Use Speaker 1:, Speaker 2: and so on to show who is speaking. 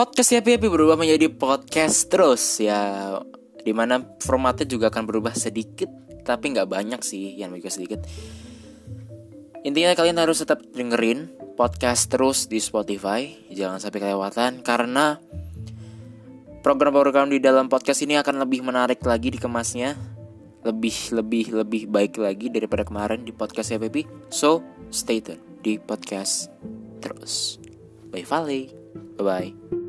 Speaker 1: podcast ya, Happy Happy berubah menjadi podcast terus ya. Di mana formatnya juga akan berubah sedikit tapi nggak banyak sih yang juga sedikit. Intinya kalian harus tetap dengerin podcast terus di Spotify. Jangan sampai kelewatan karena program-program di dalam podcast ini akan lebih menarik lagi dikemasnya lebih lebih lebih baik lagi daripada kemarin di podcast ya, Happy so stay tune di podcast terus. Bye Valley bye bye